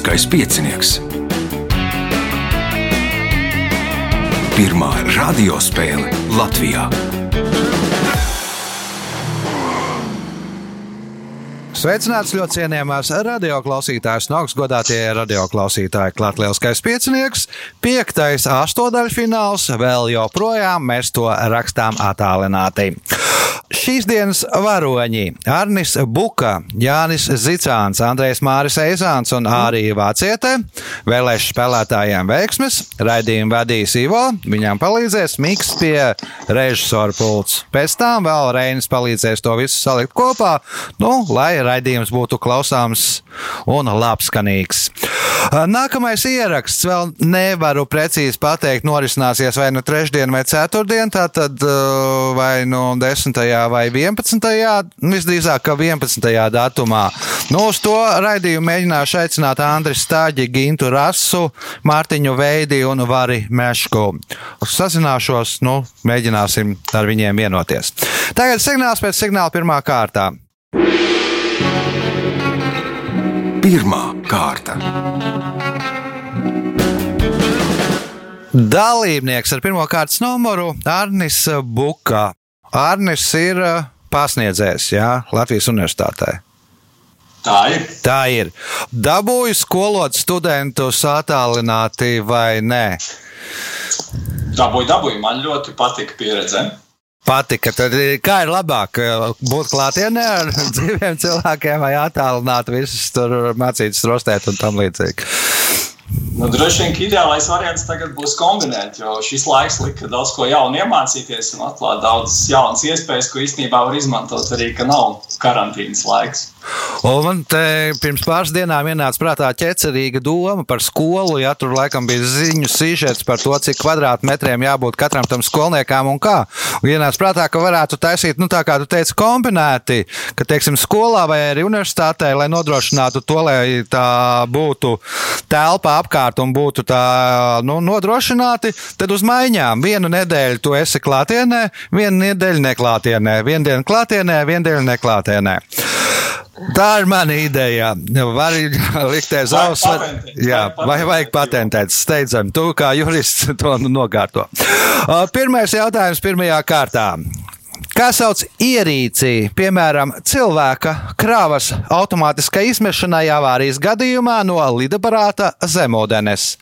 Lieliskais piecinieks. Pirmā radiospēle Latvijā. Sveicināts ļoti cienījamās radioklausītājas, no augstgadātie radioklausītāji. Lielskais piecinieks, piektais astotdaļfināls, vēl joprojām mēs to rakstām attālināti. Šīs dienas varoņi - Arnis Buka, Jānis Zicāns, Andrejs Māris Eizāns un Ārija Vāciete. Vēlēšu spēlētājiem veiksmes, raidījumu vadīs Ivo, viņam palīdzēs Miks pie režisora pults. Pēc tam vēl Reinis palīdzēs to visu salikt kopā, nu, lai raidījums būtu klausāms un labskanīgs. Nākamais ieraksts vēl nevaru precīzi pateikt, norisināsies vai nu trešdien vai ceturtdien, tātad vai nu 10 vai 11. Visdrīzāk, ka 11. datumā. Nu, uz to raidījumu mēģināšu aicināt Andriu Stāģi, Gintu Rasu, Mārtiņu Veidi un Vari Mešku. Sazināšos, nu, mēģināsim ar viņiem vienoties. Tagad signāls pēc signāla pirmā kārtā. Pirmā kārta. Dalībnieks ar pirmā kārtas numuru Arnis Buka. Arnis ir pasniedzējs jā, Latvijas Universitātē. Tā ir. Tā ir. Dabūju skolot studentus attālināti vai nē? Dabūju, dabūju. Man ļoti patika pieredze. Patika. Tad kā ir labāk būt klātienē ar dzīviem cilvēkiem vai attālināt visus tur mācīt strostēt un tam līdzīgi? Nu, droši vien, ideālais variants tagad būs kombinēt, jo šis laiks lika daudz ko jaunu iemācīties un atklāt daudzas jaunas iespējas, ko īstenībā var izmantot arī, ka nav karantīnas laiks. Un man te pirms pāris dienām ienāca prātā ķecerīga doma par skolu. Ja tur laikam bija ziņu sižets par to, cik kvadrātmetriem jābūt katram tam skolniekam un kā. Un ienāca prātā, ka varētu taisīt, nu tā kā tu teici, kombinēti, ka, teiksim, skolā vai arī universitātē, lai nodrošinātu to, lai tā būtu telpa apkārt un būtu tā nu, nodrošināti, tad uz maiņām vienu nedēļu tu esi klātienē, vienu nedēļu neklātienē, vienu dienu klātienē, vienu dienu neklātienē. Tā ir mana ideja. Var likties auss, jā, vai vajag patentēt, steidzami. Tu kā jurists to nokārto. Pirmais jautājums pirmajā kārtā. Kā sauc ierīci, piemēram, cilvēka krāvas automātiskai izmešanai avārijas gadījumā no lidaparāta zemūdenes?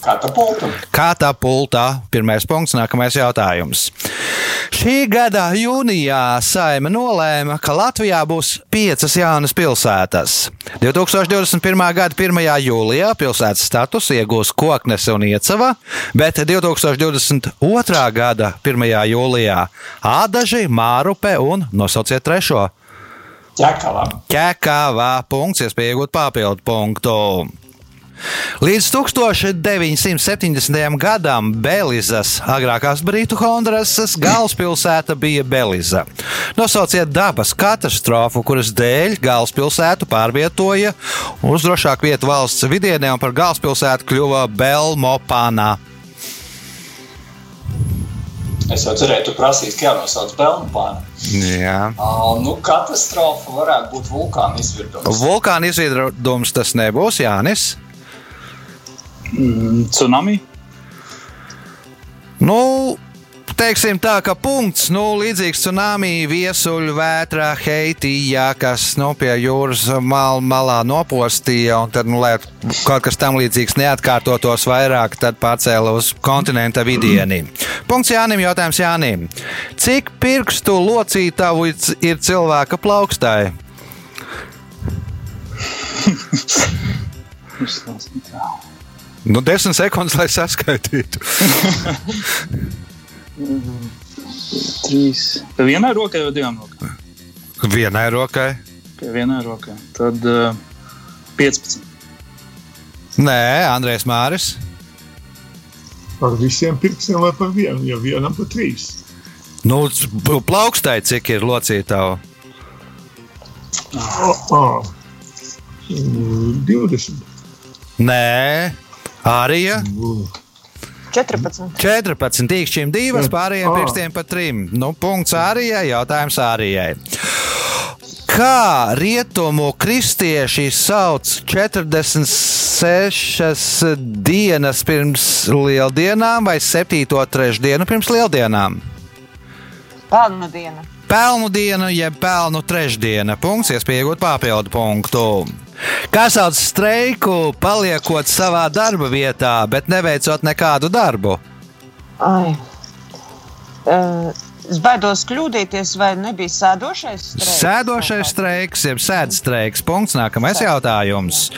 Katapulta. Katapulta. Pirmais punkts, nākamais jautājums. Šī gada jūnijā saima nolēma, ka Latvijā būs piecas jaunas pilsētas. 2021. gada 1. jūlijā pilsētas status iegūs Koknese un Iecava, bet 2022. gada 1. jūlijā Ādaži, Mārupe un nosauciet trešo. Ķekavā. Ķekavā punkts, iespēja iegūt papildu punktu. Līdz 1970. gadam Belizas, agrākās Britu Hondrasas galvaspilsēta bija Beliza. Nosauciet dabas katastrofu, kuras dēļ galvaspilsētu pārvietoja uz drošāku vietu valsts vidienē un par galvaspilsētu kļuva Belmopānā. Es jau cerēju, ka prasīs, ka jānosauc Belmopāna. Jā. Uh, nu, katastrofa varētu būt vulkāna izvirdums. Vulkāna izvirdums tas nebūs, Jānis. Mm, tsunami? Nu, teiksim tā, ka punkts, nu, līdzīgs tsunami, viesuļu vētra, heitija, kas nu, pie jūras mal, malā nopostīja, un tad, nu, lai kaut kas tam līdzīgs neatkārtotos vairāk, tad pārcēla uz kontinenta vidieni. Punkts Jānim, jautājums Jānim. Cik pirkstu locītavu ir cilvēka plaukstai? Nu, desmit sekundes, lai saskaitītu. Trīs. Pie vienai rokai vai divām rokām? Vienai rokai. Pie vienai rokai. Tad uh, 15. Nē, Andrēs Māris. Par visiem pirkstiem vai par vienu? Ja vienam par trīs. Nu, plaukstai cik ir locītavu? Oh, oh. 20. Nē, Arija. 14. 14, tīkšķiem divas, pārējiem pirkstiem pa trim. Nu, punkts Arijai, jautājums Arijai. Kā rietumu kristieši sauc 46 dienas pirms lieldienām vai 7. trešdienu pirms lieldienām? Pelnu diena. Pelnu diena, jeb pelnu trešdiena. Punkts, iespējot papildu punktu. Kā sauc streiku, paliekot savā darba vietā, bet neveicot nekādu darbu? Ai. Uh, es baidos kļūdīties, vai nebija sēdošais streiks? Sēdošais streiks, jeb sēdstreiks. Punkts. Nākamais jautājums.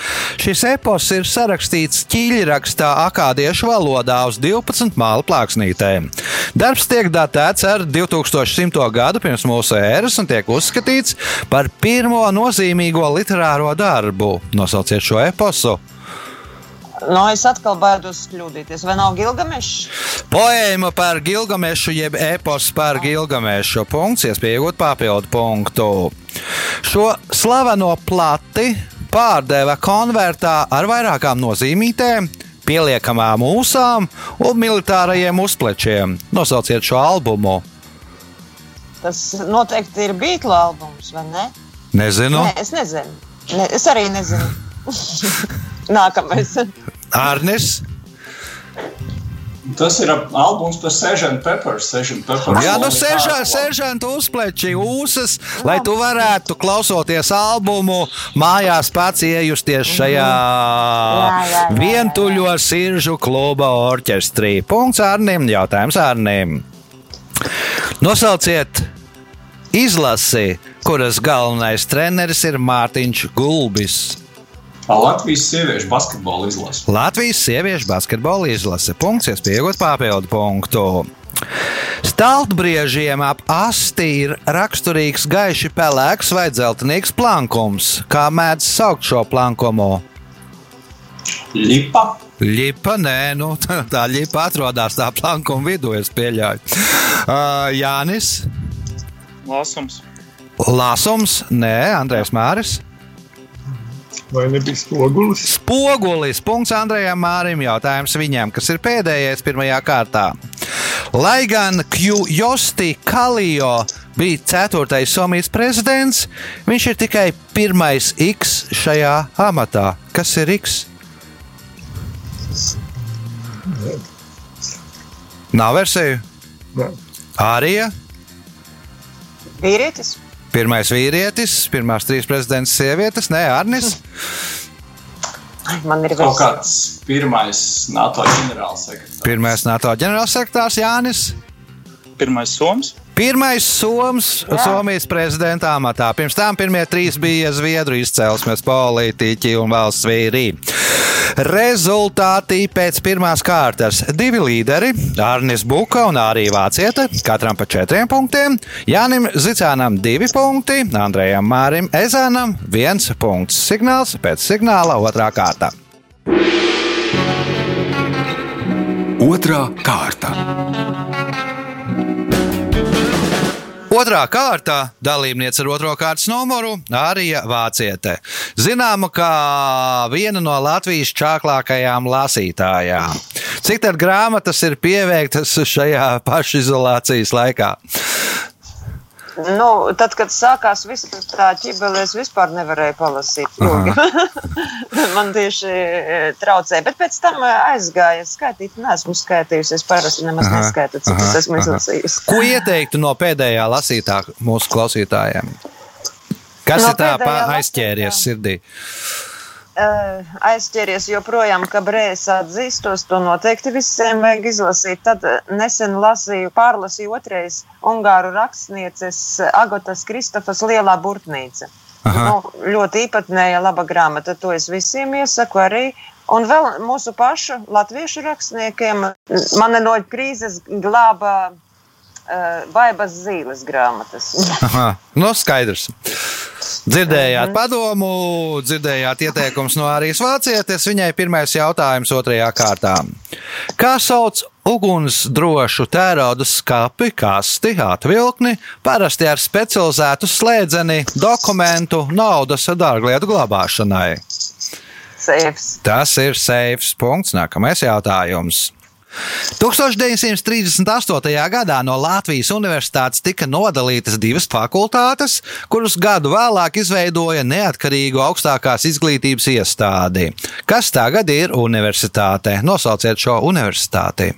Šis epos ir sarakstīts ķīļrakstā akādiešu valodā uz 12 māla plāksnītēm. Darbs tiek datēts ar 2100. gadu pirms mūsu ēras un tiek uzskatīts par pirmo nozīmīgo literāro darbu. Nosauciet šo eposu. No, es atkal baidos kļūdīties. Vai nav Gilgamešs? Poēma par Gilgamešu, jeb epos par Gilgamešu. Punkts, iespējot papildu punktu. Šo slaveno plati pārdeva konvertā ar vairākām nozīmītēm, pieliekamām mūsām un militārajiem uzplečiem. Nosauciet šo albumu. Tas noteikti ir Beatles albums, vai ne? Nezinu. Nē, es nezinu. Ne, es arī nezinu. Nākamais. Arnis. Tas ir albums par Sēžanu Pepper. Sēžanu Pepper. Jā, nu seržantu uzpleči ūsas, lai tu varētu klausoties albumu, mājās pats iejusties šajā jā, jā, jā. vientuļo siržu kluba orķestrī. Punkts Arnim, jautājums Arnim. Nosauciet izlasi, kuras galvenais treneris ir Mārtiņš Gulbis. Latvijas sieviešu basketbola izlase. Latvijas sieviešu basketbola izlase. Punkts, iespējot papildu punktu. Staltbriežiem ap asti ir raksturīgs gaiši pelēks vai dzeltenīgs plankums. Kā mēdz saukt šo plankumu? Lipa. Lipa, nē, nu, tā lipa atrodas tā plankuma vidū, es pieļauju. Uh, Jānis, Lāsums. Lāsums, nē, Andrēs Māris. Vai nebija spogulis? Spogulis. Punkts Andrejam Mārim. Jautājums viņam, kas ir pēdējais pirmajā kārtā. Lai gan Kjosti Kalijo bija ceturtais Somijas prezidents, viņš ir tikai pirmais X šajā amatā. Kas ir X? Nav versiju. Nē. Ārija, Vīrietis. Pirmais vīrietis, pirmās trīs prezidents sievietes, nē, Arnis. Man ir vēl kāds pirmais NATO ģenerālsekretārs. Pirmais NATO ģenerālsekretārs Jānis. Pirmais soms. Pirmais Soms, Jā. Somijas prezidenta amatā. Pirms tam pirmie trīs bija Zviedru izcelsmes politiķi un valsts vīri. Rezultāti pēc pirmās kārtas. Divi līderi, Arnis Buka un Arī Vācieta, katram pa četriem punktiem. Jānim Zicānam divi punkti, Andrejam Mārim Ezānam viens punkts. Signāls pēc signāla otrā kārta. Otra kārta. Otrā kārta dalībniece ar otro kārtas numuru - Arija Vāciete. Zināma kā viena no Latvijas čāklākajām lasītājām. Cik tad grāmatas ir pieveiktas šajā pašizolācijas laikā? Nu, tad, kad sākās viss tā ķibele, es vispār nevarēju palasīt. Man tieši e, traucēja, bet pēc tam e, aizgāja skaitīt. Nē, esmu skaitījusi. Es parasti nemaz Aha, neskaitu, cik aha, es esmu izlasījusi. Ko ieteiktu no pēdējā lasītā mūsu klausītājiem? Kas No ir tā aizķēries lasītā? sirdī? Uh, aizķeries joprojām, ka brēs atzīstos, to noteikti visiem vajag izlasīt. Tad eh, nesen lasīju, pārlasīju otrais ungāru rakstnieces Agotas Kristofas Lielā burtnīca. Aha. Nu, ļoti īpatnēja laba grāmata, to es visiem iesaku arī. Un vēl mūsu pašu latviešu rakstniekiem mani no krīzes glāba uh, Vaibas zīles grāmatas. Aha, nu skaidrs. Dzirdējāt padomu, dzirdējāt ieteikumus no Arijas Vācietes. Viņai pirmais jautājums otrajā kārtā. Kā sauc ugunsdrošu tērauda skapi, kasti, atvilkni, parasti ar specializētu slēdzeni, dokumentu, naudas un dārglietu glabāšanai? Seifs. Tas ir seifs punkts. Nākamais jautājums. 1938. gadā no Latvijas Universitātes tika nodalītas divas fakultātes, kuras gadu vēlāk izveidoja neatkarīgu augstākās izglītības iestādi. Kas tagad ir universitāte? Nosauciet šo universitāti.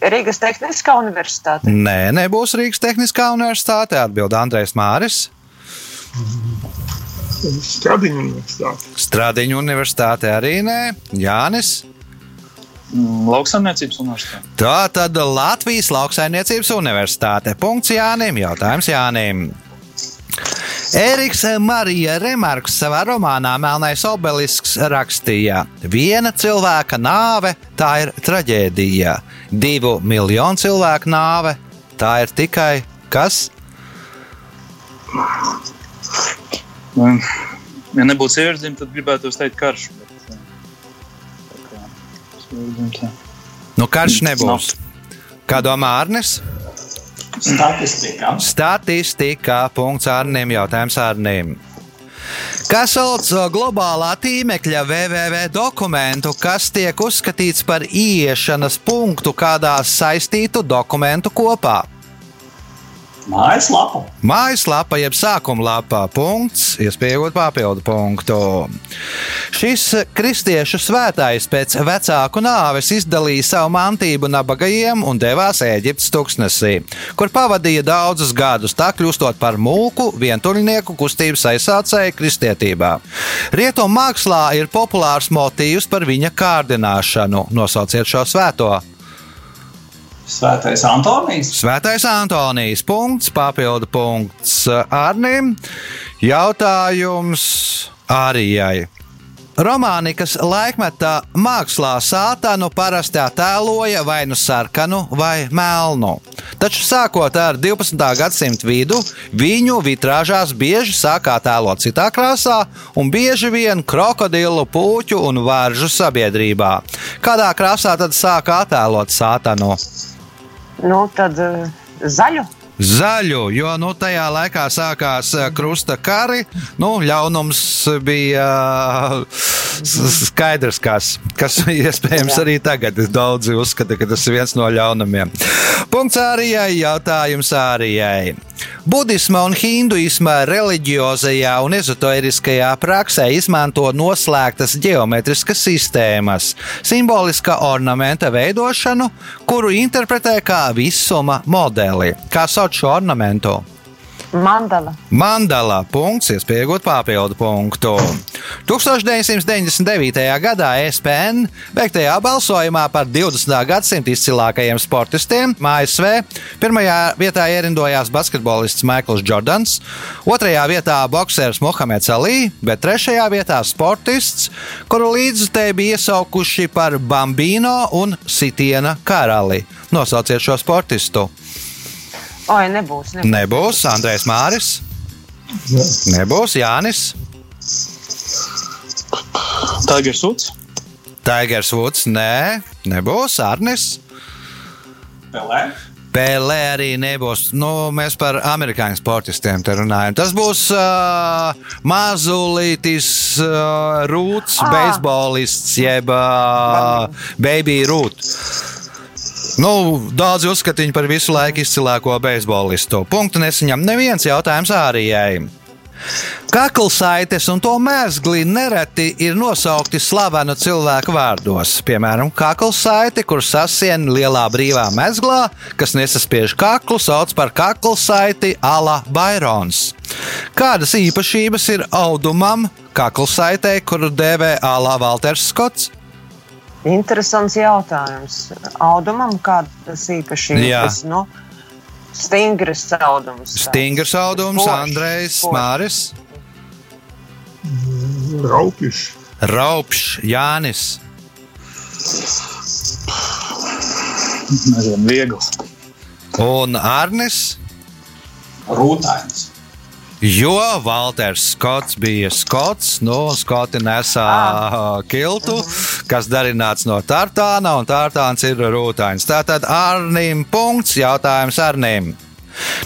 Rīgas Tehniskā universitāte. Nē, nebūs Rīgas Tehniskā universitāte, atbild Andrēs Māris. Stradiņu universitāte. Stradiņu universitāte arī nē, Jānis. Mm, Lauksaimniecības universitāte. Tā tad Latvijas Lauksaimniecības universitāte. Punkts Jānim, jautājums Jānim. Ēriks Marija Remarks savā romānā Melnais obelisks rakstīja: Viena cilvēka nāve tā ir traģēdija, divu miljonu cilvēku nāve tā ir tikai kas? Nu, Ja nebūtu dzimta, tad gribētu teikt karš. Nu, karš nebūs. Kā domā Arnis? Statistika. Statistika. Punkts Arnim. Jautājums Arnim. Kas sauc globālā tīmekļa www dokumentu, kas tiek uzskatīts par ieiešanas punktu kādā saistītu dokumentu kopā? Mājaslapa. Mājaslapa, jeb sākuma lapā, punkts, iespējot papildu punktu. Šis kristiešu svētājs pēc vecāku nāves izdalīja savu mantību nabagajiem un devās Eģiptes tuksnesī, kur pavadīja daudzus gadus, tā kļūstot par mūku vientuļnieku kustības aizsācēju kristietībā. Rietumu mākslā ir populārs motīvs par viņa kārdināšanu. Nosauciet šo svēto! Svētais Antonijs. Svētais Antonijs. Punkts, papildu punkts Arnim. Jautājums Arijai. Romānikas laikmetā mākslā sātanu parasti attēloja vai nu sarkanu vai melnu. Taču sākot ar 12. gadsimta vidu, viņu vitrāžās bieži sāk attēlot citā krāsā un bieži vien krokodilu, puķu un varžu sabiedrībā. Kādā krāsā tad sāk attēlot sātanu? Nu, tad zaļu. Zaļu, jo nu, tajā laikā sākās eh, krusta kari. Nu, ļaunums bija skaidrs, kas, kas iespējams arī tagad. Daudzi uzskata, ka tas ir viens no ļaunumiem. Punkts Ārijai, jautājums Ārijai. Budisma un hinduisma reliģiozajā un ezoteriskajā praksē izmanto noslēgtas geometriskas sistēmas, simboliska ornamenta veidošanu, kuru interpretē kā visuma modeli. Kā sauc šo ornamentu? Mandala. Mandala punkts, iespējot papildu punktu. 1999. gadā ESPN veiktajā balsojumā par 20. gadsimta izcilākajiem sportistiem ASV pirmajā vietā ierindojās basketbolists Maikls Jordans, otrajā vietā boxers Mohameds Ali, bet trešajā vietā sportists, kuru līdzutēji bija iesaukuši par Bambino un Sitiena karali. Nosauciet šo sportistu! Oi, nebūs. nebūs. Nebūs Andrēs Māris, Jā. nebūs Jānis. Tigers Uts. Tigers Woods, nē, nebūs Arnis. Pelē. Pēlē arī nebūs. Nu, mēs par amerikāņu sportistiem te runājam. Tas būs uh, mazulītis uh, rūts, Ah. beisbolists, jeb uh, baby rūts. Nu, daudzi uzskata viņu par visu laiku izcilāko beisbolistu. Punktu nesaņem neviens jautājums ārijai. Kaklsaites un to mēsgli nereti ir nosaukti slavenu cilvēku vārdos. Piemēram, kaklsaite, kur sasien lielā brīvā mezglā, kas nesaspiež kaklu, sauc par kaklsaiti ala Bairons. Kādas īpašības ir audumam kaklsaitei, kuru dēvē ala Walters Skots? Interesants jautājums. Audumam kādas īpašības? Nu, stingrs audums. Stingrs audums, Foršs, Andrejs foršs. Māris, Raupis. Raupšs, Jānis. Nezinu, viegls. Un Arnis, Rūtains. Jo Walters Skots bija Skots, nu, Skoti nesā ah. kiltu, kas darināts no tartāna, un tartāns ir rūtains. Tātad Arnim punkts, jautājums Arnim.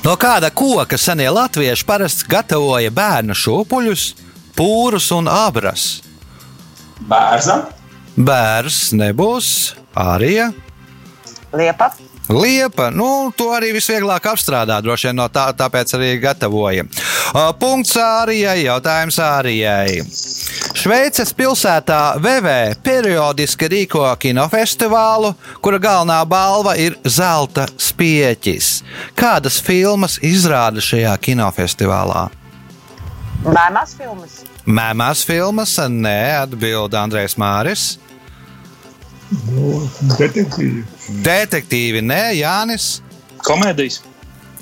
No kāda koka senie latvieši parasti gatavoja bērnu šūpuļus, pūrus un abras? Bērza. Bērs nebūs, Arija. Liepa. Liepa, nu, to arī visvieglāk apstrādāt, droši vien no tā, tāpēc arī gatavoja. Uh, Punkts Ārijai, jautājums Ārijai. Šveices pilsētā VV periodiski rīko kinofestivālu, kura galvenā balva ir zelta spieķis. Kādas filmas izrāda šajā kinofestivālā? Mēmās filmas. Mēmās filmas, nē, atbild Andrēs Māris. Nu, detektīvi. Detektīvi, nē, Jānis. Komēdijas.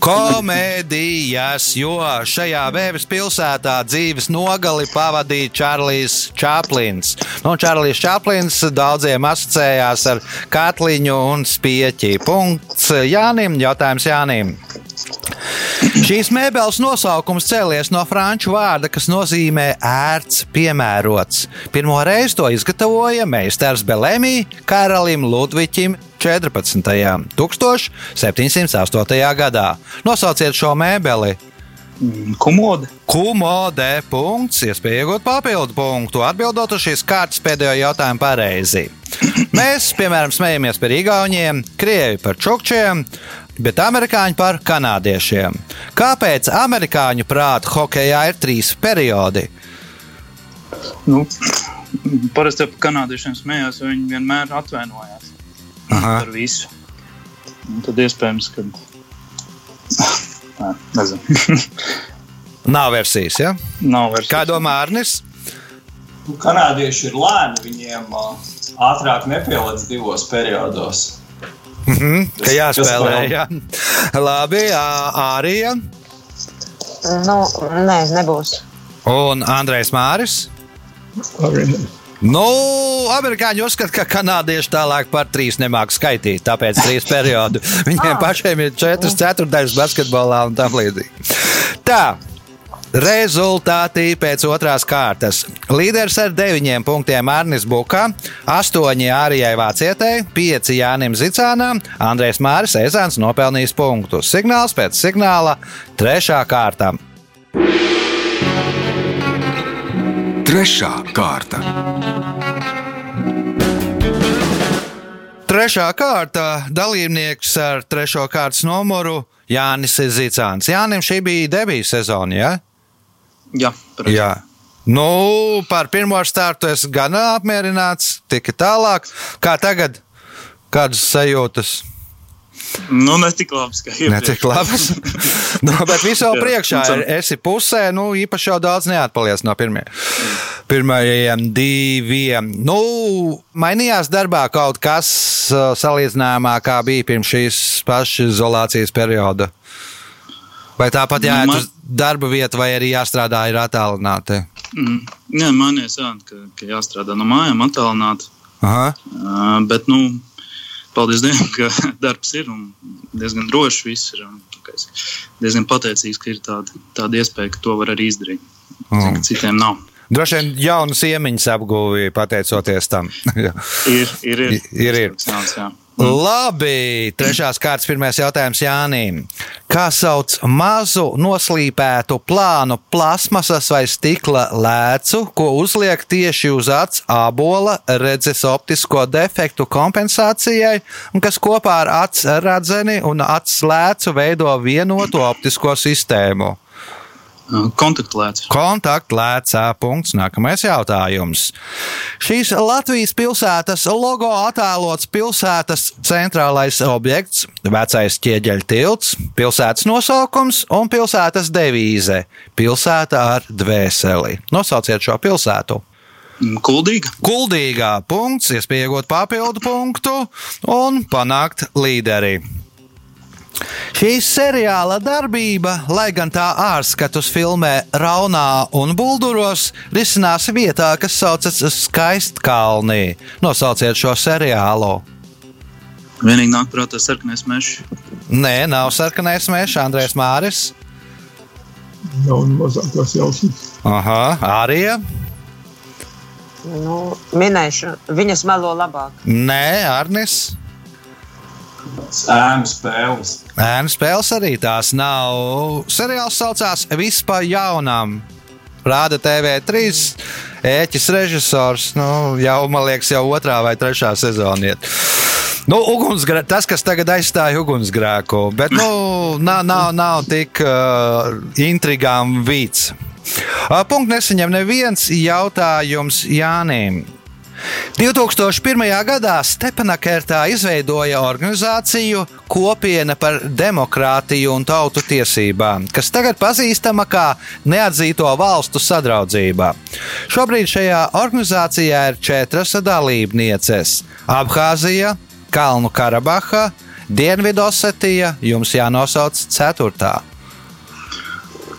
Komēdijas, jo šajā vējas pilsētā dzīves nogali pavadīja Čārlis Čaplins. Nu, Čārlis Čaplins daudziem asociējās ar katliņu un spieķi. Punkts Jānim, jautājums Jānim. Šīs mēbeles nosaukums cēlies no franču vārda, kas nozīmē ērts, piemērots. Pirmo reizi to izgatavoja meistars Belēmī karalim Ludvičam 14. 1708. gadā. Nosauciet šo mēbeli. Kumode. Kumode punkts, iespēja iegūt papildu punktu, atbildot uz šīs kārtas pēdējo jautājumu pareizi. Mēs, piemēram, smejamies par īgauniem, krievi par čukčiem, bet amerikāņi par kanādiešiem. Kāpēc amerikāņu prāta hokeja ir trīs periodi? Nu, parasti par kanādiešiem smējās, jo viņi vienmēr atvainojās Aha. par visu. Un tad iespējams, ka. Nē, nezinu. Nav versijas, ja? Nav vairs. Kā domā Arnis? Nu, Kanādieši ir lēni, viņiem ātrāk nepielādes divos periodos. Mhm, Tas- jāspēlē. tas vēl. Jā. Labi, Ārija Nu, nē, nebūs. un Andrejs Māris. Ne. Nu, amerikāņi uzskata, ka kanādieši tālāk par trīs nemāku skaitīt. Tāpēc trīs periodu. Viņiem pašiem ir četras ceturdaļas basketbolā un tam līdzīgi. Tā. Rezultāti pēc otrās kārtas. Līderis ar deviņiem punktiem Arnis Buka, astoņi Ārijai Vācietei, pieci Jānim Zicānam, Andrēs Māris Ezāns nopelnījis punktus. Signāls pēc signāla - trešā kārta. Trešā kārta. Trešā kārta dalībnieks ar trešo kārtas numuru Jānis Zicāns. Jānim šī bija debijas sezona, ja? Jā, pareizi. Jā. Nu, par pirmo startu es gan apmierināts, tika tālāk. Kā tagad? Kādas sajūtas? Nu, ne tik labs, kā iepriekš. Ne tik labas. nu, bet vēl Jā, priekšā ir. Esi pusē, nu, īpaši jau daudz neatpalies no pirmie, pirmajiem diviem. Nu, mainījās darbā kaut kas uh, salīdzinājumā, kā bija pirms šīs pašas izolācijas perioda. Vai tāpat Nu, jāiet man- uz darba vietu, vai arī jāstrādā ir attālināti? Mm. Jā, man ir sānt, ka, ka jāstrādā no mājām, attālināti. Uh, bet, nu, paldies Dievam, ka darbs ir un diezgan drošs viss ir. es Diezgan pateicīgs, ka ir tāda, tāda iespēja, ka to var arī izdarīt. Mm. Citiem nav. Droši vien jaunas iemaņas apgūvēja pateicoties tam. Ir, ir, ir. Ir, ir. Jauns, jā. Labi, trešās kārtas pirmais jautājums Jānim. Kā sauc mazu noslīpētu plānu plasmasas vai stikla lēcu, ko uzliek tieši uz acs ābola redzes optisko defektu kompensācijai, un kas kopā ar acs radzeni un acs lēcu veido vienotu optisko sistēmu? Uh, Kontaktlēts. Kontaktlēcā punkts. Nākamais jautājums. Šīs Latvijas pilsētas logo attēlots pilsētas centrālais objekts, vecais ķieģeļa tilts, pilsētas nosaukums un pilsētas devīze - pilsēta ar dvēseli. Nosauciet šo pilsētu. Mm, Kuldīga. Kuldīgā punkts, iespēja iegūt papildu punktu un panākt līderi. Šīs seriāla darbība, lai gan tā ārskatus filmē Raunā un Bulduros, risinās vietā, kas saucas Skaistkalnī. Nosauciet šo seriālu. Vienīgi nāk prātā sarkanais mežs. Nē, nav sarkanais mežs, Andrēs Māris. Nav mazākās jausmas. Aha, Arija. Nu, minēšu, viņas melo labāk. Nē, Arnis. Ēnu spēles. Ēnu spēles arī tās nav. Seriāls saucās Vispār jaunām. Rāda TV3, ēķis režisors. Nu, jau, man liekas, jau otrā vai trešā sezona iet. Nu, ugunsgrē, tas, kas tagad aizstāja ugunsgrēku, bet nu, nav, nav, nav tik uh, intrigām vīts. Uh, Punkts nesaņem neviens jautājums Jānim. 2001. gadā Stepanakērtā izveidoja organizāciju Kopiena par demokrātiju un tautu tiesībām, kas tagad pazīstama kā Neatzīto valstu sadraudzība. Šobrīd šajā organizācijā ir četras dalībnieces - Abhāzija, Kalnu Karabaha, Dienvidosetija, jums jānosauc ceturtā.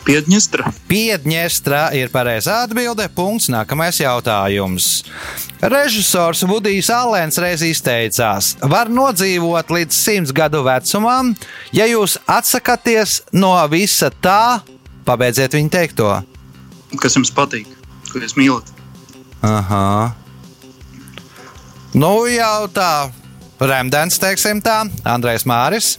Piedņestra. Piedņestra ir pareizā atbilde. Punkts. Nākamais jautājums. Režisors Vudijs Alens reiz izteicās, var nodzīvot līdz simts gadu vecumam, ja jūs atsakāties no visa tā, pabeidziet viņa teikto. Kas jums patīk? Ko jūs mīlat? Aha. Nu, jau tā, Rēmdens, teiksim tā, Andrejs Māris.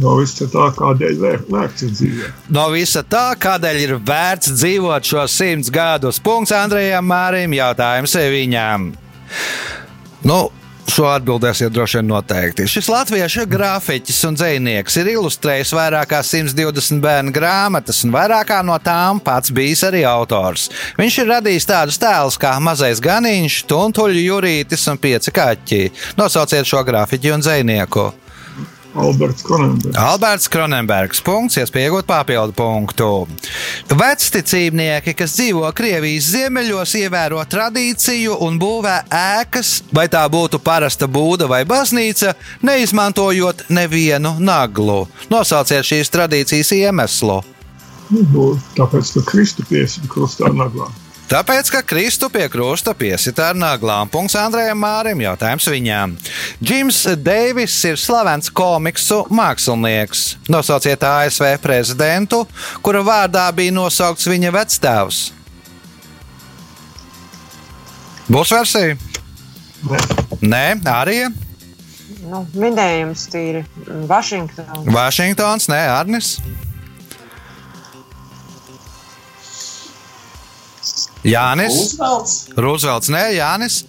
No viss tā, kādēļ vēr- vērts dzīvē. No visa tā, kādēļ ir vērts dzīvot šo simts gadus. Punkts Andrejam Mārim, jautājums viņam. Nu, šo atbildēsiet droši vien noteikti. Šis latviešu grafiķis un dzinieks ir ilustrējis vairāk kā 120 bērnu grāmatas, un vairākā no tām pats bijis arī autors. Viņš ir radījis tādus tēlus kā Mazais Ganiņš, Tuntuļu Jurītis un Pieci kaķi. Nosauciet šo grafiķu un dzinieku. Alberts Kronenbergs. Alberts Kronenbergs. Punkts, iespēja iegūt papildu punktu. Vecticībnieki, kas dzīvo Krievijas ziemeļos, ievēro tradīciju un būvē ēkas, vai tā būtu parasta būda vai baznīca, neizmantojot nevienu naglu. Nosauciet šīs tradīcijas iemeslu. Nu, tāpēc, ka Kristu piesita krustā naglā. Tāpēc, ka Kristu pie krusta piesita ar naglām. Punkts Andrejam Mārim. Jautājums viņām. Džims Deivis ir slavens komiksu mākslinieks. Nosauciet ASV prezidentu, kura vārdā bija nosaukts viņa vectēvs. Būs versija? Nē. Arī Nu, minējums tīri Vašingtonā. Vašingtons, nē, Arnis. Jānis, Uzvelts. Rūzvelts, nē, Jānis.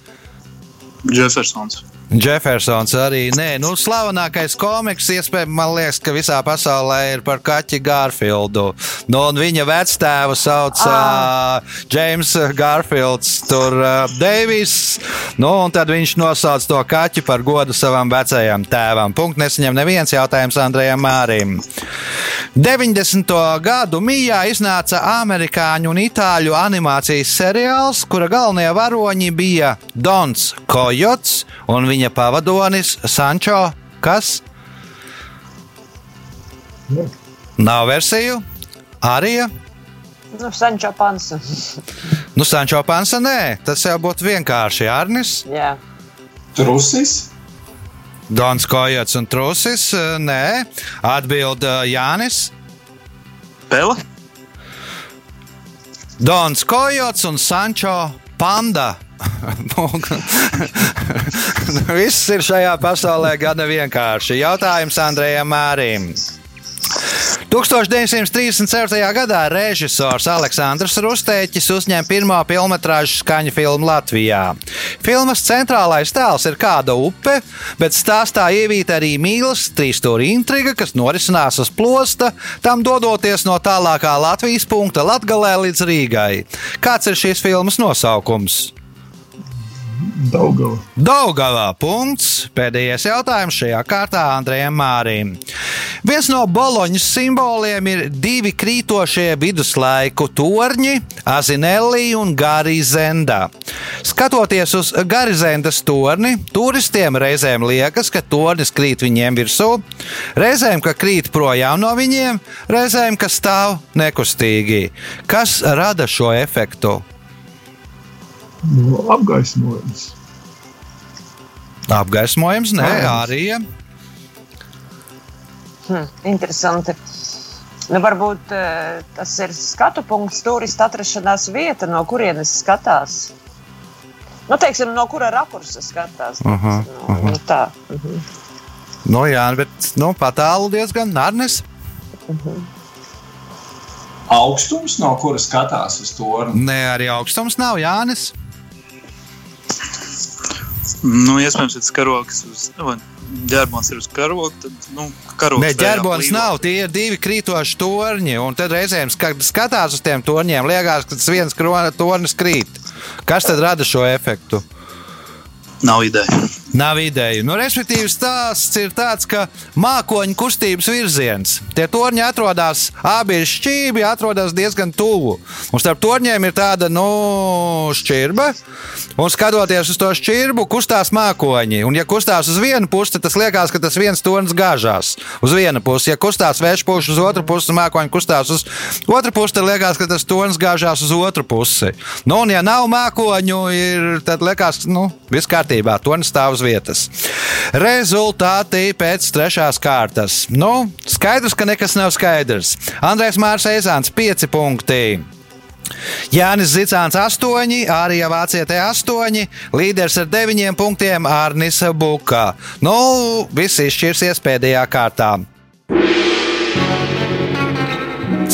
Jeffersons. Jeffersons arī nē, nu, slavenākais komiks, iespējams, man liekas, ka visā pasaulē ir par kaķi Garfieldu. Nu, un viņa vectēvu sauc Ah. uh, James Garfields, tur uh, Deivis. Nu, un tad viņš nosauc to kaķi par godu savam vecajam tēvam. Punkts nesaņem neviens jautājums Andrejam Mārim. 90. gadu mijā iznāca amerikāņu un itāļu animācijas seriāls, kura galvenie varoņi bija Dons Kojots un viņa pavadonis Sančo. Kas? Nē. Nav versiju. Arija. Nu, Sančo Pansa. Nu, Sančo Pansa, nē, tas jau būtu vienkārši Arnis. Jā. Trusis. Dons Kojots un Trusis, nē, atbild uh, Jānis. Pela. Dons Kojots un Sančo Panda. Nu, Viss ir šajā pasaulē gana vienkārši. Jautājums Andrejam Mārim. 1937. gadā režisors Aleksandrs Rustēķis uzņēma pirmo filmu skaņu filmu Latvijā. Filmas centrālais tēls ir kāda upe, bet stāstā ievīta arī mīlestības trīsstūra intriga, kas norisinās uz plosta, tam dodoties no tālākā Latvijas punkta Latgalē līdz Rīgai. Kāds ir šīs filmas nosaukums? Daugava. Daugavā punkts. Pēdējais jautājums šajā kārtā Andrejam Mārim. Viens no boloņas simboliem ir divi krītošie viduslaiku torņi, Azinelli un Garizenda. Skatoties uz Garizendas torni, turistiem reizēm liekas, ka tornis krīt viņiem virsū, reizēm, ka krīt projām no viņiem, reizēm, ka stāv nekustīgi. Kas rada šo efektu? No apgaismojums. Apgaismojums, nē, arī. Hm, interesanti. Nu, varbūt eh, tas ir skatu punkts, turista atrašanās vieta, no kurienes skatās. Nu, teiksim, no kura rakursa skatās. Aha, nu, nu, tā. Mhm. Nu, jā, bet nu, patālu diezgan nārnes. Augstums, no kuras skatās uz torni. Nē, arī augstums nav Jānis. Nu, iespējams, tas karogs uz. vai Ģērbons ir uz karoga, tad nu, karogs Nē, tajā ģērbons nav. Tie ir divi krītoši torņi. Un tad reizēm, skatās uz tiem torņiem, liekas, ka tas viens tornis krīt. Kas tad rada šo efektu? Nav ideja. Nav ideja. Nu, respektīvi, stāsts ir tāds, ka mākoņu kustības virziens. Tie torņi atrodas, abi ir šķīvi, atrodas diezgan tuvu. Un starp torņiem ir tāda nu, šķirba. Un skatoties uz to šķirbu, kustās mākoņi. Un, ja kustās uz vienu pusi, tad tas liekas, ka tas viens tornis gāžās uz vienu pusi. Ja kustās vējš pusi uz otru pusi, mākoņi kustās uz otru pusi, tad liekas, ka tas tornis gāžās uz otru pusi. Nu, un, ja nav mākoņu, ir, tad liekas, ka nu, viss kārtībā, tornis stāv uz vietas. Rezultāti pēc trešās kārtas. Nu, skaidrs, ka nekas nav skaidrs. Andrēs Mārs Eizāns 5 punkti. Jānis Zicāns 8, Arija Vācietē 8, līderis ar 9 punktiem Arnis Buka. Nu, viss izšķirsies pēdējā kārtā.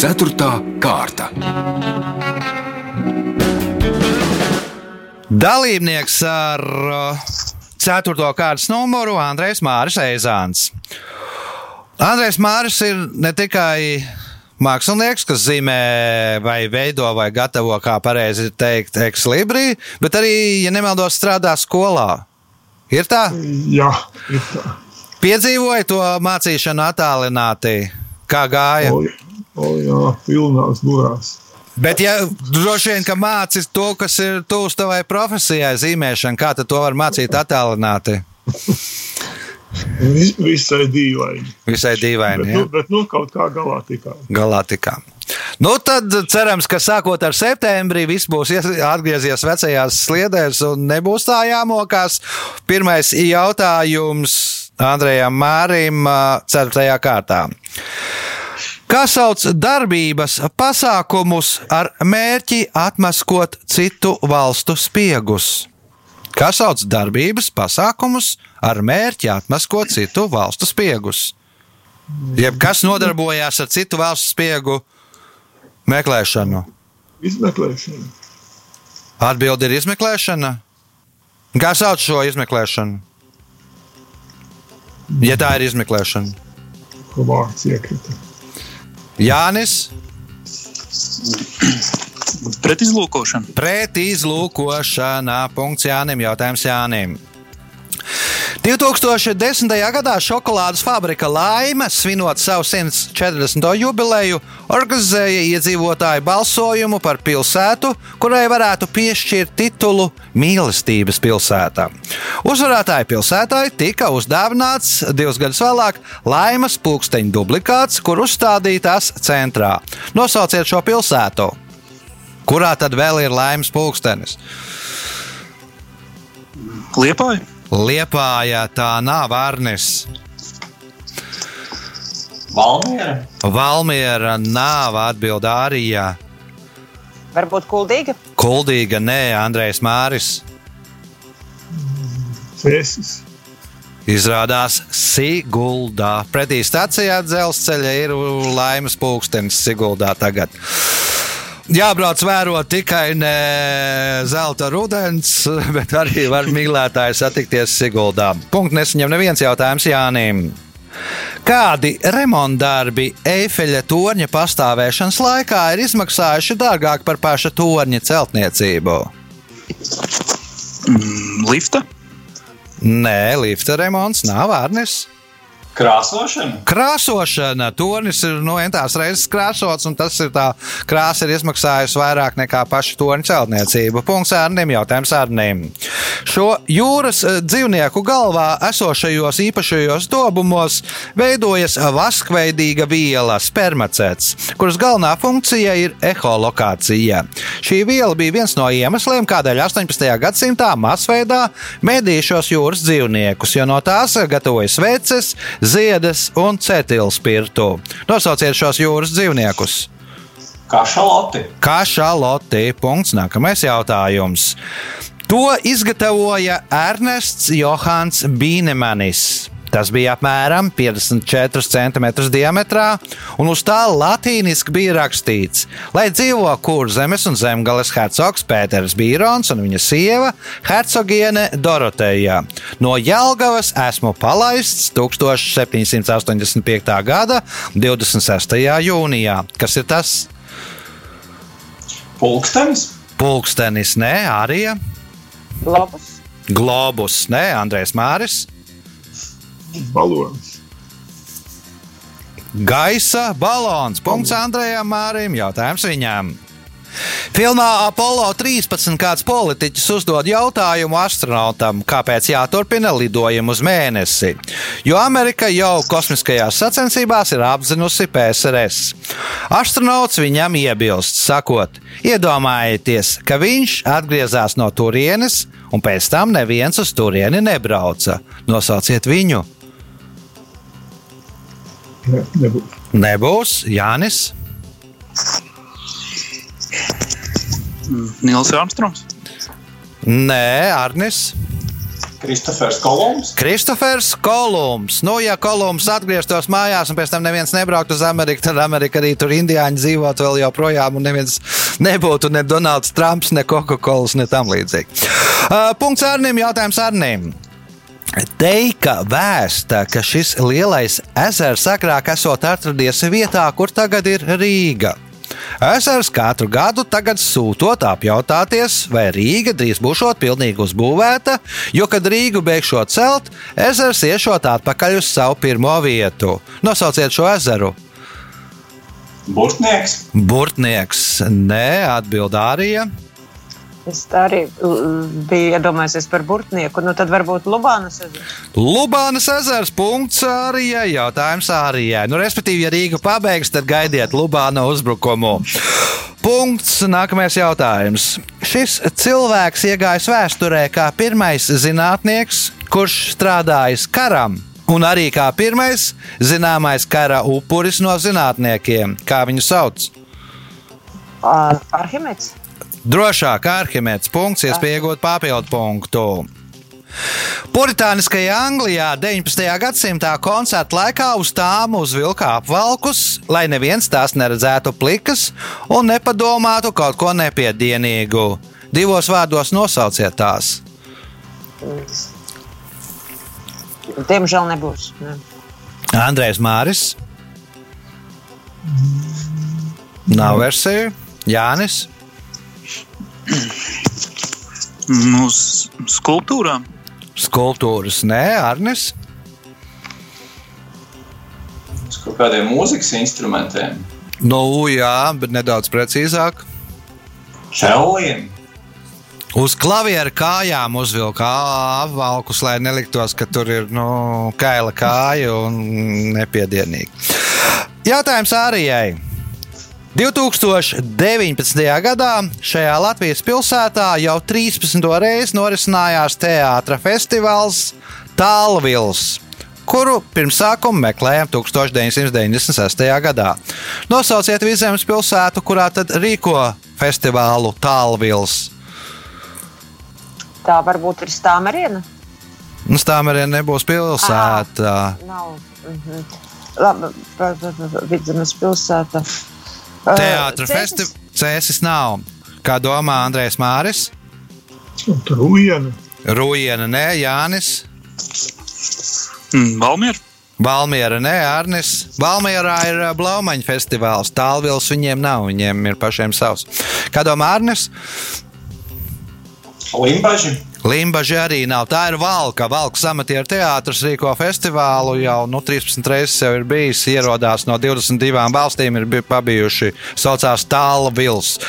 Ceturtā kārta. Dalībnieks ar uh, 4. kārtas numuru Andrēs Māris Eizāns. Andrēs Māris ir ne tikai mākslinieks, kas zīmē, vai veido, vai gatavo, kā pareizi teikt, ekslibri, bet arī, ja nemaldos, strādā skolā. Ir tā? Jā, ir tā. Piedzīvoja to mācīšanu attālināti, kā gāja. O, o, jā, pilnās burās. Bet, ja droši vien, ka mācīs to, kas ir tūs tavai profesijai, zīmēšana, kā to var mācīt attālināti? Vis, visai dīvaini. Visai Bet, dīvaini. nu, Ja? bet nu, kaut kā galā tikā. Galā tikām. Nu, tad cerams, ka sākot ar septembrī viss būs ies- atgriezies vecajās sliedēs un nebūs tā jāmokās. Pirmais jautājums Andrejam Mārim, ā, 4. kārtā. Kā sauc darbības pasākumus ar mērķi atmaskot citu valstu spiegus? Kā sauc darbības pasākumus ar mērķi atmaskot citu valstu spiegus? Jeb kas nodarbojās ar citu valstu spiegu meklēšanu? Izmeklēšana. Atbilde ir izmeklēšana. Kā sauc šo izmeklēšanu? Ja tā ir izmeklēšana, Ko vārds iekrita. Jānis, Pret izlūkošanu. pret izlūkošanā. Punkts Jānim, jautājums Jānim. 2010. gadā šokolādes fabrika Laima, svinot savu 140. jubileju, organizēja iedzīvotāju balsojumu par pilsētu, kurai varētu piešķirt titulu Mīlestības pilsētā. Uzvarētāja pilsētai tika uzdāvināts divus gadus vēlāk Laimas pulksteņa dublikāts, kur uzstādītās centrā. Nosauciet šo pilsētu! Kurā tad vēl ir laimes pulkstenis? Liepāja. Liepājā tā nav Arnis. Valmiera. Valmiera nav atbildā Arijā. Varbūt kuldīga. Kuldīga, nē, Andrejs Māris. Cēsis. Izrādās Siguldā. Pretī stācijā dzelzceļa ir laimes pulkstenis Siguldā tagad. Jābrauc vērot tikai ne zelta rudens, bet arī var mīlētāji satikties Siguldā. Punkts nesaņem neviens jautājums Jānim. Kādi remontdarbi Eifeļa torņa pastāvēšanas laikā ir izmaksājuši dārgāk par paša torņa celtniecību? Mm, lifta. Nē, lifta remonts nav Arnis. Krāsošana. Krāsošana. Tornis ir no entās reizes krāsots, un tas ir tā krāsa ir izmaksājusi vairāk nekā paša torņa celtniecība. Punkts ārnim, jautājums ārnim. Šo jūras eh, dzīvnieku galvā esošajos īpašajos dobumos veidojas vaskveidīga viela, spermacets, kuras galvenā funkcija ir eholokācija. Šī viela bija viens no iemesliem, kādēļ 18. gadsimtā masveidā medīja šos jūras dzīvniekus, jo no tās gatavoja sveces, ziedas un cetilspirtu. Nosauciet šos jūras dzīvniekus. Kašaloti. Kašaloti. Punkts. Nākamais jautājums. To izgatavoja Ernests Johans Bīnemanis. Tas bija apmēram 54 cm diametrā, un uz tā latīniski bija rakstīts, lai dzīvo kurzemes un zemgales hercogs Pēters Bīrons un viņa sieva hercogiene Doroteja. No Jelgavas esmu palaists 1785. gada 26. jūnijā. Kas ir tas? Pulkstenis? Pulkstenis, nē, arī Globus. globus, nē, Andrēs Māris. Balons. Gaisa balons. Punkts Andrejam Mārim. Jautājums viņam. Filmā Apollo 13 kāds politiķis uzdod jautājumu astronautam, kāpēc jāturpina lidojumi uz mēnesi. Jo Amerika jau kosmiskajās sacensībās ir apzinusi PSRS. Astronauts viņam iebilst, sakot, iedomājieties, ka viņš atgriezās no turienes, un pēc tam neviens uz turieni nebrauca. Nosauciet viņu! Ne, nebūs. Nebūs Jānis. Nils Armstrongs. Nē, Arnis. Kristofers Kolumbs? Kristofers Kolumbs. Nu, ja Kolumbs atgrieztos mājās un pēc tam neviens nebrauktu uz Ameriku, tad Amerika arī tur indiāņi dzīvotu vēl joprojām, un neviens nebūtu ne Donalds Trumps, ne Coca-Cola, ne tam līdzīgi. Uh, punkts Arnim, jautājums Arnim. Teika vēsta, ka šis lielais ezers agrāk esot atradies vietā, kur tagad ir Rīga. Ezers katru gadu tagad sūtot apjautāties, vai Rīga drīz būšot pilnīgi uzbūvēta, jo, kad Rīgu beigšot celt, ezers iešot atpakaļ uz savu pirmo vietu. Nosauciet šo ezeru. Burtnieks? Burtnieks, nē, atbild Ārija. Es arī biju iedomājies par burtnieku. Nu, tad varbūt Lubānas ezers. Lubānas ezers, punkts Ārijai, jautājums Ārijai. Nu, respektīvi, ja Rīga pabeigs, tad gaidiet Lubāna uzbrukumu. Punkts, nākamais jautājums. Šis cilvēks iegājis vēsturē kā pirmais zinātnieks, kurš strādājis karam. Un arī kā pirmais zināmais kara upuris no zinātniekiem, kā viņu sauc. Ā, Arhimeds. Drošāk, Arhimēds punkts, iespēja iegūt papildu punktu. Puritāniskajā Anglijā 19. gadsimtā koncerta laikā uz tām uzvilka apvalkus, lai neviens tās neredzētu plikas un nepadomātu kaut ko nepiedienīgu. Divos vārdos nosauciet tās. Diemžēl nebūs. Ne. Andrejs Māris. Nav versija. Jānis. Nu, s- skulptūrām. Skulptūras, nē, Arnis. Uz kaut kādiem mūzikas instrumentiem? Nu, jā, bet nedaudz precīzāk. Čelliem? Uz klavieru kājām uzvilka apvalkus, lai neliktos, ka tur ir nu, kaila kāja un nepiedienīgi. Jautājums Ārijai. 2019. gadā šajā Latvijas pilsētā jau 13. reizi norisinājās teātris festivāls Tālvils, kuru pirmsākumu meklējām 1996. gadā. Nosauciet Vizemes pilsētu, kurā tad rīko festivālu Tālvils. Tā varbūt ir stāmeriena. Nu, tā arī nebūs pilsēta. Nav. Mhm. Labi, Vidzemes pilsēta. Teātris Cēsis? festivāls Cēsis nav. Kā domā Andrēs Māris? Trūjana. Rūjiena, nē, Jānis. Mm, Valmiera. Valmiera, nē, Arnis. Valmierā ir Blaumaņa festivāls. Tālvils viņiem nav, viņiem ir pašiem savs. Kā domā Arnis? Limbaži? Limbaģi arī nav. Tā ir Valka. Valka amatieru teātris rīko festivālu jau nu, 13 reizes jau ir bijis. Ierodās no 22 valstīm, ir bi- pabijuši. Saucās Tāla Vils.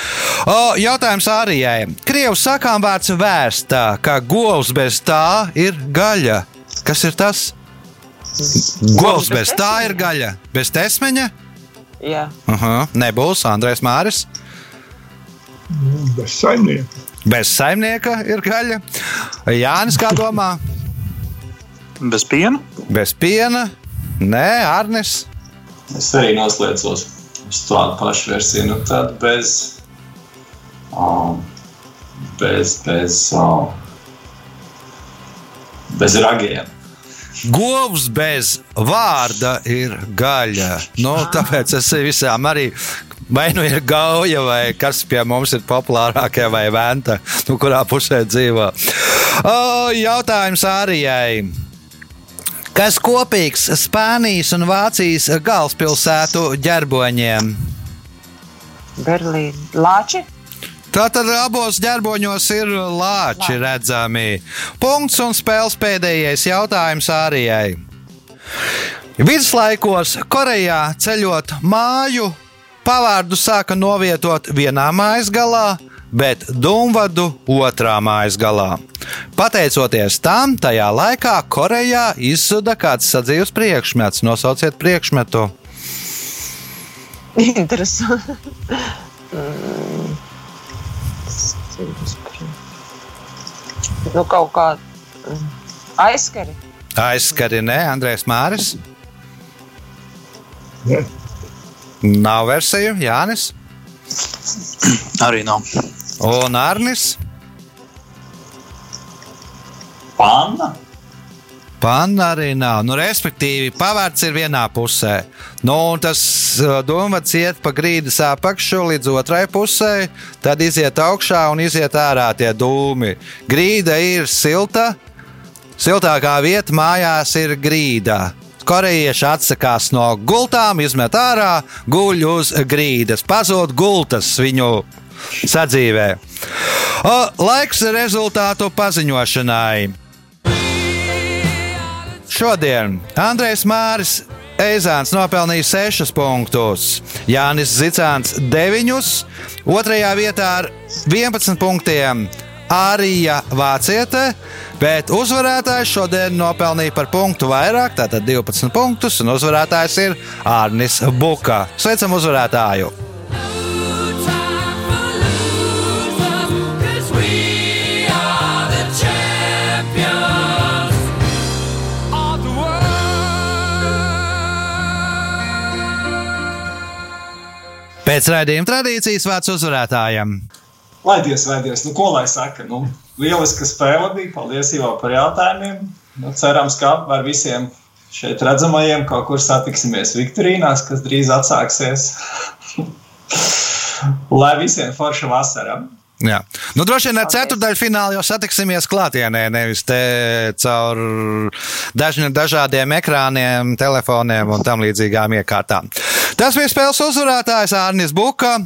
O, jautājums Arijai. Krievijas sakām vārds vērsta, ka govs bez tā ir gaļa. Kas ir tas? Govs bez tā ir gaļa. Bez tesmeņa? Jā, Uh -huh. Nebūs Andrēs Māris. Bez saimnieka. Bez saimnieka ir gaļa. Jānis, kā domā? Bez piena. Bez piena, nē, Arnis. Es arī noslēdzos uz tādu pašu versiju. Nu, tad bez. Um, bez, bez, um, bez ragiem. Govs bez vārda ir gaļa. Nu, tāpēc es visām arī. Vai nu ir gauja, vai kas pie mums ir populārākie, vai venta, nu, kurā pusē dzīvo. O, jautājumsĀrijai. Kas kopīgs Spānijas un Vācijas galvaspilsētu ģerboņiem? Berlīna. Lāči? Tātad abos ģerboņos ir lāči redzami. Punkts un spēles pēdējais jautājums Ārijai. Viduslaikos Korejā ceļot māju, pavārdu sāka novietot vienā mājas galā, bet dūmvadu otrā mājas galā. Pateicoties tam, tajā laikā Korejā izzuda kāds sadzīves priekšmets. Nosauciet priekšmetu. Interesanti. Nu, kaut kā mm, aizskari. Aizskari, nē, Andrēs Māris. Ne? Nav versiju, Jānis Arī nav. un Arnis. Panna. Panna arī nav. Nu, respektīvi, pavārds ir vienā pusē. Nu, un tas uh, dūmvats iet pa grīdas apakšu līdz otrai pusē, tad iziet augšā un iziet ārā tie dūmi. Grīda ir silta. Siltākā vieta mājās ir grīda. Korejieši atsakās no gultām, izmet ārā, guļ uz grīdas, pazūd gultas viņu sadzīvē. O, laiks rezultātu paziņošanai. Šodien Andrēs Māris Eizāns nopelnīja 6 punktus, Jānis Zicāns 9, otrajā vietā ar 11 punktiem Arija Vāciete, bet uzvarētājs šodien nopelnīja par punktu vairāk, tātad 12 punktus, un uzvarētājs ir Arnis Buka. Sveicam uzvarētāju! Pēc raidījuma tradīcijas vārds uzvarētājam. Lai Dievs, vai Dievs, nu, ko lai saka? Nu, lieliska spēle bija. Paldies jau par jautājumiem. Nu, cerams, ka ar visiem šeit redzamajiem kaut kur satiksimies Viktorīnās, kas drīz atsāksies. lai visiem forša vasara! Jā. Nu, droši vien ar ceturdaļu finālu jau satiksimies klātienē, nevis te caur dažni, dažādiem ekrāniem, telefoniem un tam līdzīgām iekārtām. Tas bija spēles uzvarētājs Arnis Buka.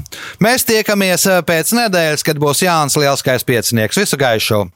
Mēs tiekamies pēc nedēļas, kad būs Jānis Lielskais piecinieks. Visu gaišu!